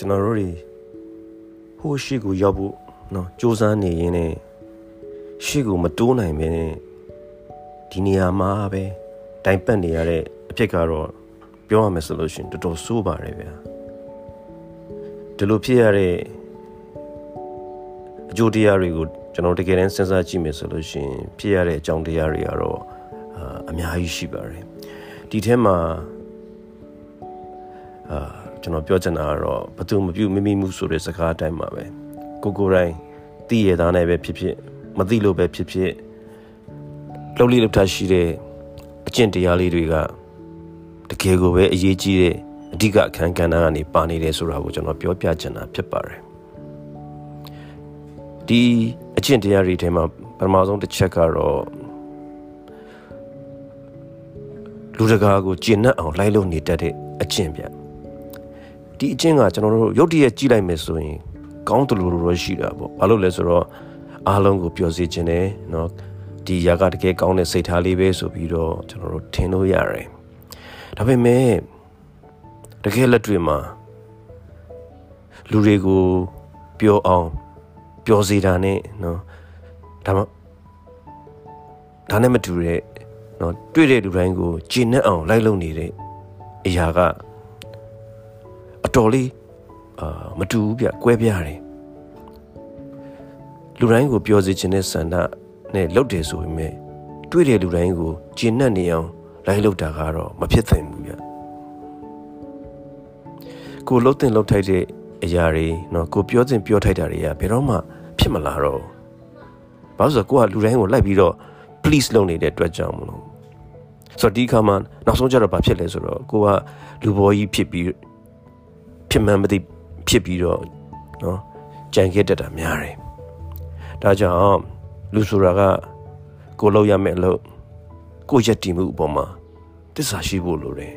ကျွန်တော်တို့တွေဟိုရှိကိုရောက်ဖို့နော်စူးစမ်းနေရင်လည်းရှိကိုမတိုးနိုင်ပဲနဲ့ဒီနေရာမှာပဲတိုင်ပတ်နေရတဲ့အဖြစ်ကတော့ပြောရမယ်ဆိုလို့ရှိရင်တော်တော်ဆိုးပါတယ်ဗျာဒီလိုဖြစ်ရတဲ့အကျိုးတရားတွေကိုကျွန်တော်တကယ်တမ်းစဉ်းစားကြည့်မယ်ဆိုလို့ရှိရင်ဖြစ်ရတဲ့အကြောင်းတရားတွေကတော့အများကြီးရှိပါတယ်ဒီထဲမှာအာ ကျွန်တော်ပြောချင်တာကတော့ဘသူမပြုတ်မမိမှုဆိုတဲ့စကားအတိုင်းပါပဲကိုကိုတိုင်းသိရသားနဲ့ပဲဖြစ်ဖြစ်မသိလို့ပဲဖြစ်ဖြစ်လှုပ်လိလှုပ်ထားရှိတဲ့အကျင့်တရားလေးတွေကတကယ်ကိုပဲအရေးကြီးတဲ့အဓိကအခန်းကဏ္ဍကနေပါနေတယ်ဆိုတာကိုကျွန်တော်ပြောပြချင်တာဖြစ်ပါတယ်ဒီအကျင့်တရားတွေထဲမှာပထမဆုံးတစ်ချက်ကတော့လူတကာကိုကျင့်နှံ့အောင်လိုက်လို့နေတတ်တဲ့အကျင့်ဗျ ဒီအကျင့်ကကျွန်တော်တို့ရုတ်တရက်ကြည့်လိုက်မယ်ဆိုရင်ကောင်းတယ်လို့တော့ရှိတာပေါ့ဘာလို့လဲဆိုတော့အားလုံးကိုပျော်စေခြင်းနဲ့เนาะဒီຢာကတကယ်ကောင်းတဲ့စိတ်ထားလေးပဲဆိုပြီးတော့ကျွန်တော်တို့ထင်လို့ရတယ်ဒါပေမဲ့တကယ်လက်တွေ့မှာလူတွေကိုပျော်အောင်ပျော်စေတာနဲ့เนาะဒါမှဒါနဲ့မတူတဲ့เนาะတွေ့တဲ့လူတိုင်းကိုကျင့်နဲ့အောင်လိုက်လုံနေတဲ့အရာက အတော်လေးအာမတူဘူးဗျကွဲပြားတယ်လူတိုင်းကိုပြောစေခြင်းနဲ့ဆန္ဒနဲ့လုပ်တယ်ဆိုပေမဲ့တွေ့တဲ့လူတိုင်းကိုကျင့်နဲ့နေအောင်လိုက်လုပ်တာကတော့မဖြစ်သင့်ဘူးဗျကိုလှုပ်တင်လှုပ်ထိုက်တဲ့အရာတွေเนาะကိုပြောတင်ပြောထိုက်တာတွေကဘယ်တော့မှဖြစ်မလာတော့ဘာလို့ဆိုတော့ကိုကလူတိုင်းကိုလိုက်ပြီးတော့ please လုပ်နေတဲ့အတွက်ကြောင့်မလို့ဆိုတော့ဒီခါမှာနောက်ဆုံးကျတော့ဘာဖြစ်လဲဆိုတော့ကိုကလူဘောကြီးဖြစ်ပြီး ဖြစ်မှန်းမသိဖြစ်ပြီးတော့နော်ကြံခဲ့တတ်တာများတယ်ဒါကြောင့်လူဆိုတာကကိုလောက်ရမယ်လို့ကိုရက်တည်မှုအပေါ်မှာတစ္ဆာရှိဖို့လိုတယ်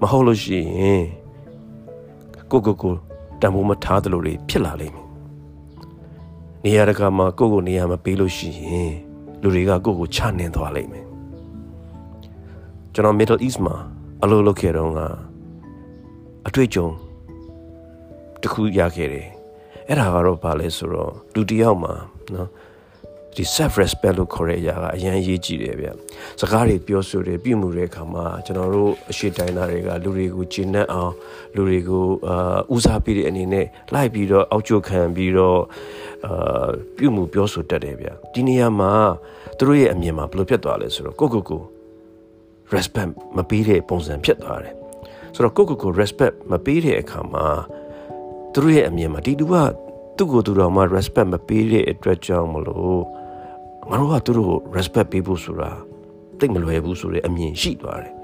မဟုတ်လို့ရှိရင်ကိုကိုကိုတံမိုးမထားသလိုတွေဖြစ်လာလိမ့်မယ်နေရာတကာမှာကိုကိုနေရာမပေးလို့ရှိရင်လူတွေကကိုကိုချနှင်းသွားလိမ့်မယ်ကျွန်တော် Middle East မှာအလုပ်လုပ်ခဲ့တော့က အတွေ့အကြုံတခုရခဲ့တယ်အဲ့ဒါကတော့ဘာလဲဆိုတော့လူတယောက်မှာနော်ဒီ self respect လို့ခေါ်တဲ့အရာကအရင်ရေးကြည့်တယ်ဗျစကားတွေပြောဆိုတယ်ပြုမှုတဲ့အခါမှာကျွန်တော်တို့အရှိတိုင်းသားတွေကလူတွေကိုကျင့်တတ်အောင်လူတွေကိုအာဦးစားပေးတဲ့အနေနဲ့လိုက်ပြီးတော့အောက်ကျခံပြီးတော့အာပြုမှုပြောဆိုတတ်တယ်ဗျဒီနေရာမှာသူတို့ရဲ့အမြင်မှာဘယ်လိုဖြစ်သွားလဲဆိုတော့ကိုကိုကို respect မပေးတဲ့ပုံစံဖြစ်သွားတယ် ဆိုတော့ကိုကိုကို respect မပေးတဲ့အခါမှာသူတို့ရဲ့အမြင်မှာဒီလူကသူ့ကိုယ်သူတော်မှ respect မပေးတဲ့အတွက်ကြောင့်မလို့ငါတို့ကသူတို့ကို respect ပေးဖို့ဆိုတာသိမလွယ်ဘူးဆိုတဲ့အမြင်ရှိသွားတယ်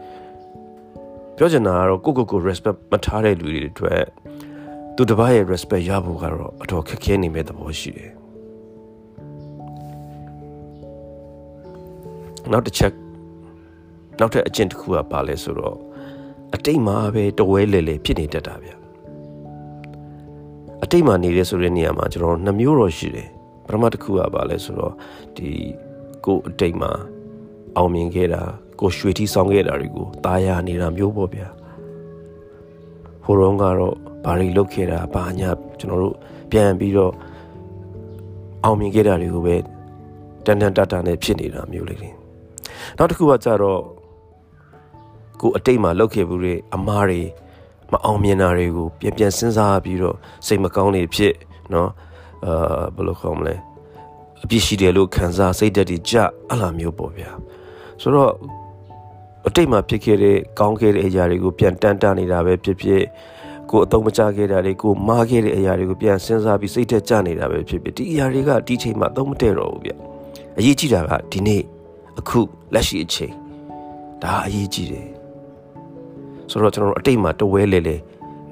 ပြောချင်တာကတော့ကိုကိုကို respect မထားတဲ့လူတွေအတွက်သူတစ်ပါးရဲ့ respect ရဖို့ကတော့အတော်ခက်ခဲနေမဲ့သဘောရှိတယ်နောက်တစ်ချက်နောက်ထပ်အကျင့်တစ်ခုကပါလဲဆိုတော့ အတိတ်မှာပဲတဝဲလေလေဖြစ်နေတတ်တာဗျအတိတ်မှာနေရဲဆိုတဲ့နေရာမှာကျွန်တော်နှမျိုးတော့ရှိတယ်ပထမတစ်ခုကပါလဲဆိုတော့ဒီကိုအတိတ်မှာအောင်မြင်ခဲ့တာကိုရွှေထီဆောင်ခဲ့တာတွေကိုตาရနေတာမျိုးပေါ့ဗျာဟိုတော့ကတော့ဘာတွေလုပ်ခဲ့တာဘာညာကျွန်တော်တို့ပြန်ပြီးတော့အောင်မြင်ခဲ့တာတွေကိုပဲတန်တန်တတာနဲ့ဖြစ်နေတာမျိုးလေးတွေနောက်တစ်ခုကကြတော့ ကိုအတိတ်မှာလုပ်ခဲ့ဘူးတဲ့အမားတွေမအောင်မြင်တာတွေကိုပြန်ပြန်စဉ်းစားပြီးတော့စိတ်မကောင်းနေဖြစ်เนาะအာဘယ်လိုခေါ်မလဲအပြစ်ရှိတယ်လို့ခံစားစိတ်တက်တွေကြအလားမျိုးပေါ့ဗျာဆိုတော့အတိတ်မှာဖြစ်ခဲ့တဲ့ကောင်းခဲ့တဲ့အရာတွေကိုပြန်တန်တနေတာပဲဖြစ်ဖြစ်ကိုအတုံးမချခဲ့တာတွေကိုမားခဲ့တဲ့အရာတွေကိုပြန်စဉ်းစားပြီးစိတ်တက်ကြနေတာပဲဖြစ်ဖြစ်ဒီအရာတွေကဒီချိန်မှာအတုံးမတည့်တော့ဘူးဗျအရေးကြီးတာကဒီနေ့အခုလက်ရှိအချိန်ဒါအရေးကြီးတယ် ဆိုတော့ကျွန်တော်တို့အတိတ်မှာတဝဲလေလေ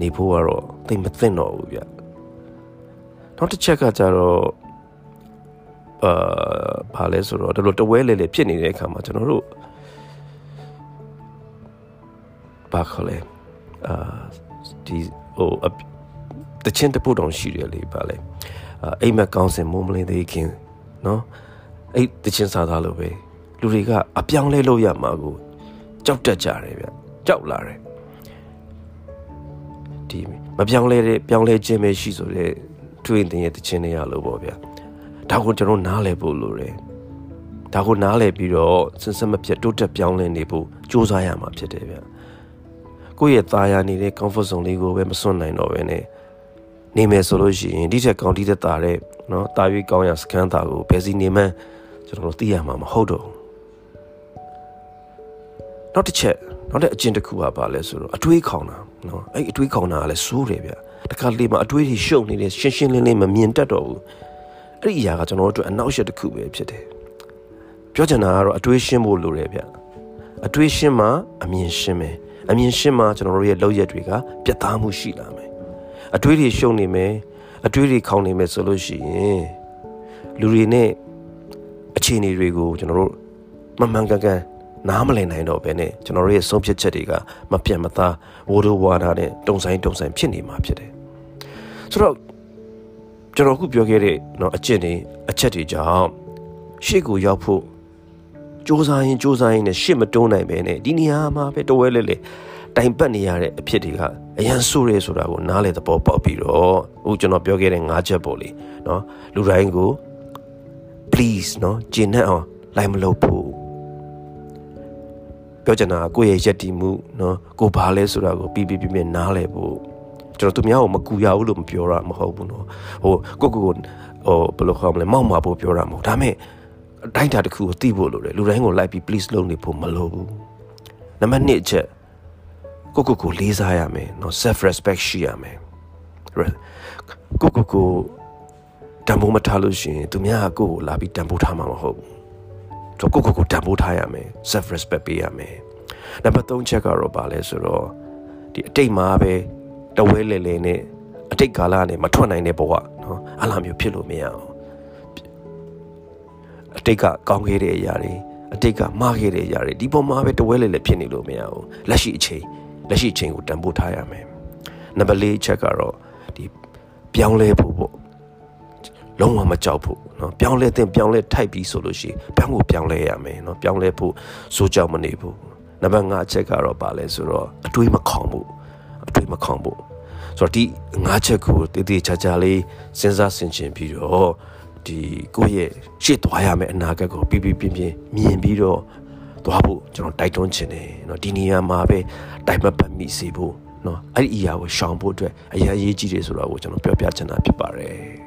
နေဖို့ကတော့သိမသိတော့ဘူးဗျနောက်တစ်ချက်ကကြတော့အာဘာလဲဆိုတော့ဒီလိုတဝဲလေလေဖြစ်နေတဲ့အခါမှာကျွန်တော်တို့ဘာခလဲအာဒီဟိုတချင်းတပုတ်တောင်ရှိတယ်လေဗာလဲအိမ်မက်ကောင်းစင်မိုးမလင်းသေးခင်နော်အဲ့တချင်းစားသားလို့ပဲလူတွေကအပြောင်းလဲလို့ရမှာကိုကြောက်တတ်ကြတယ်ဗျ ကြောက်လာတယ်ဒီမပြောင်းလဲတဲ့ပြောင်းလဲခြင်းပဲရှိဆိုတဲ့ထွေးတင်ရဲ့တခြင်းတွေရလို့ပေါ့ဗျာဒါကိုကျွန်တော်နားလည်ဖို့လိုတယ်ဒါကိုနားလည်ပြီးတော့စင်စမပြတ်တိုးတက်ပြောင်းလဲနေဖို့စူးစမ်းရမှာဖြစ်တယ်ဗျကိုယ့်ရဲ့ตาရနေတဲ့ comfort zone လေးကိုပဲမစွန့်နိုင်တော့ဘဲနဲ့နေမယ်ဆိုလို့ရှိရင်ဒီချက်ကောင်းဒီတက်တာတဲ့နော်တာရွေးကောင်းရစကန်တာကိုဘယ်စီနေမှန်းကျွန်တော်တို့သိရမှာမဟုတ်တော့နောက်တစ်ချက် နောက်တဲ့အကျင့်တစ်ခုကပါလဲဆိုတော့အတွေးခေါင်တာနော်အဲ့အတွေးခေါင်တာကလည်းစိုးတယ်ဗျတခါလေမှအတွေးတွေရှုပ်နေတယ်ရှင်းရှင်းလင်းလင်းမမြင်တတ်တော့ဘူးအဲ့ဒီအရာကကျွန်တော်တို့အတွက်အနောက်ရှက်တစ်ခုပဲဖြစ်တယ်ပြောချင်တာကတော့အတွေးရှင်းဖို့လိုတယ်ဗျအတွေးရှင်းမှအမြင်ရှင်းမယ်အမြင်ရှင်းမှကျွန်တော်တို့ရဲ့လောက်ရက်တွေကပြတ်သားမှုရှိလာမယ်အတွေးတွေရှုပ်နေမယ်အတွေးတွေခေါင်းနေမယ်ဆိုလို့ရှိရင်လူတွေနဲ့အခြေအနေတွေကိုကျွန်တော်တို့မမှန်ကန်ကန် နားမလည်နိုင်တော့ဘဲနဲ့ကျွန်တော်တို့ရဲ့ဆုံးဖြတ်ချက်တွေကမပြတ်မသားဝိုးဒိုဝါနာနဲ့တုံဆိုင်တုံဆိုင်ဖြစ်နေမှာဖြစ်တယ်ဆိုတော့ကျွန်တော်ခုပြောခဲ့တဲ့เนาะအကျင့်တွေအချက်တွေကြောင့်ရှေ့ကိုရောက်ဖို့စူးစမ်းရင်စူးစမ်းရင်နဲ့ရှေ့မတွန်းနိုင်ပဲနဲ့ဒီနေရာမှာပဲတဝဲလဲလဲတိုင်ပတ်နေရတဲ့အဖြစ်တွေကအရန်ဆိုးရဲဆိုတာကိုနားလေသဘောပေါက်ပြီးတော့အခုကျွန်တော်ပြောခဲ့တဲ့၅ချက်ပေါ့လေเนาะလူတိုင်းကို please เนาะဂျင်းနဲ့အောင်လိုက်မလုပ်ဖို့ ပြောချင်တာကိုယ့်ရဲ့ယက်တီမှုနော်ကိုဘာလဲဆိုတာကိုပြီးပြီးပြည့်ပြည့်နားလည်ဖို့ကျွန်တော်သူများကိုမကူရဘူးလို့မပြောတာမဟုတ်ဘူးနော်ဟိုကိုကိုကိုဟိုဘယ်လိုခေါ်မလဲမောက်မှာဖို့ပြောတာမဟုတ်ဒါပေမဲ့အတိုင်းတာတစ်ခုကိုသိဖို့လိုတယ်လူတိုင်းကိုလိုက်ပြီး please လုပ်နေဖို့မလိုဘူးနံပါတ်1အချက်ကိုကိုကိုလေးစားရမယ်နော် self respect ရှိရမယ်ကိုကိုကိုတံပိုးမထားလို့ရှိရင်သူများကကိုကိုလာပြီးတံပိုးထားမှာမဟုတ်ဘူး ဆိုကိုကိုကိုတန်ဖိုးထားရမယ် self respect ပေးရမယ်နံပါတ်3ချက်ကတော့ပါလဲဆိုတော့ဒီအတိတ်မှာပဲတဝဲလေလေနဲ့အတိတ်ကာလနဲ့မထွက်နိုင်တဲ့ဘဝနော်အလားမျိုးဖြစ်လို့မရအောင်အတိတ်ကကောင်းခဲ့တဲ့အရာတွေအတိတ်ကမှားခဲ့တဲ့အရာတွေဒီပေါ်မှာပဲတဝဲလေလေဖြစ်နေလို့မရအောင်လက်ရှိအချိန်လက်ရှိအချိန်ကိုတန်ဖိုးထားရမယ်နံပါတ်၄ချက်ကတော့ဒီပြောင်းလဲဖို့ လုံးဝမကြောက်ဖို့เนาะပြောင်းလဲတဲ့ပြောင်းလဲထိုက်ပြီးဆိုလို့ရှိရင်ပြောင်းကိုပြောင်းလဲရမယ်เนาะပြောင်းလဲဖို့စိုးကြောက်မနေဘူးနံပါတ်5အချက်ကတော့ပါလဲဆိုတော့အတွေးမခေါင်ဘူးအတွေးမခေါင်ဘူးဆိုတော့ဒီ5ချက်ကိုတည်တည်ချာချာလေးစဉ်းစားဆင်ခြင်ပြီးတော့ဒီကိုယ့်ရဲ့ရှေ့သွားရမယ့်အနာဂတ်ကိုပြပြပြပြမြင်ပြီးတော့သွားဖို့ကျွန်တော်တိုက်တွန်းချင်တယ်เนาะဒီနေရာမှာပဲတိုင်မပတ်မိစေဖို့เนาะအဲ့ဒီအရာကိုရှောင်ဖို့အတွက်အရေးအရေးကြီးတယ်ဆိုတော့ကိုကျွန်တော်ပြောပြချင်တာဖြစ်ပါတယ်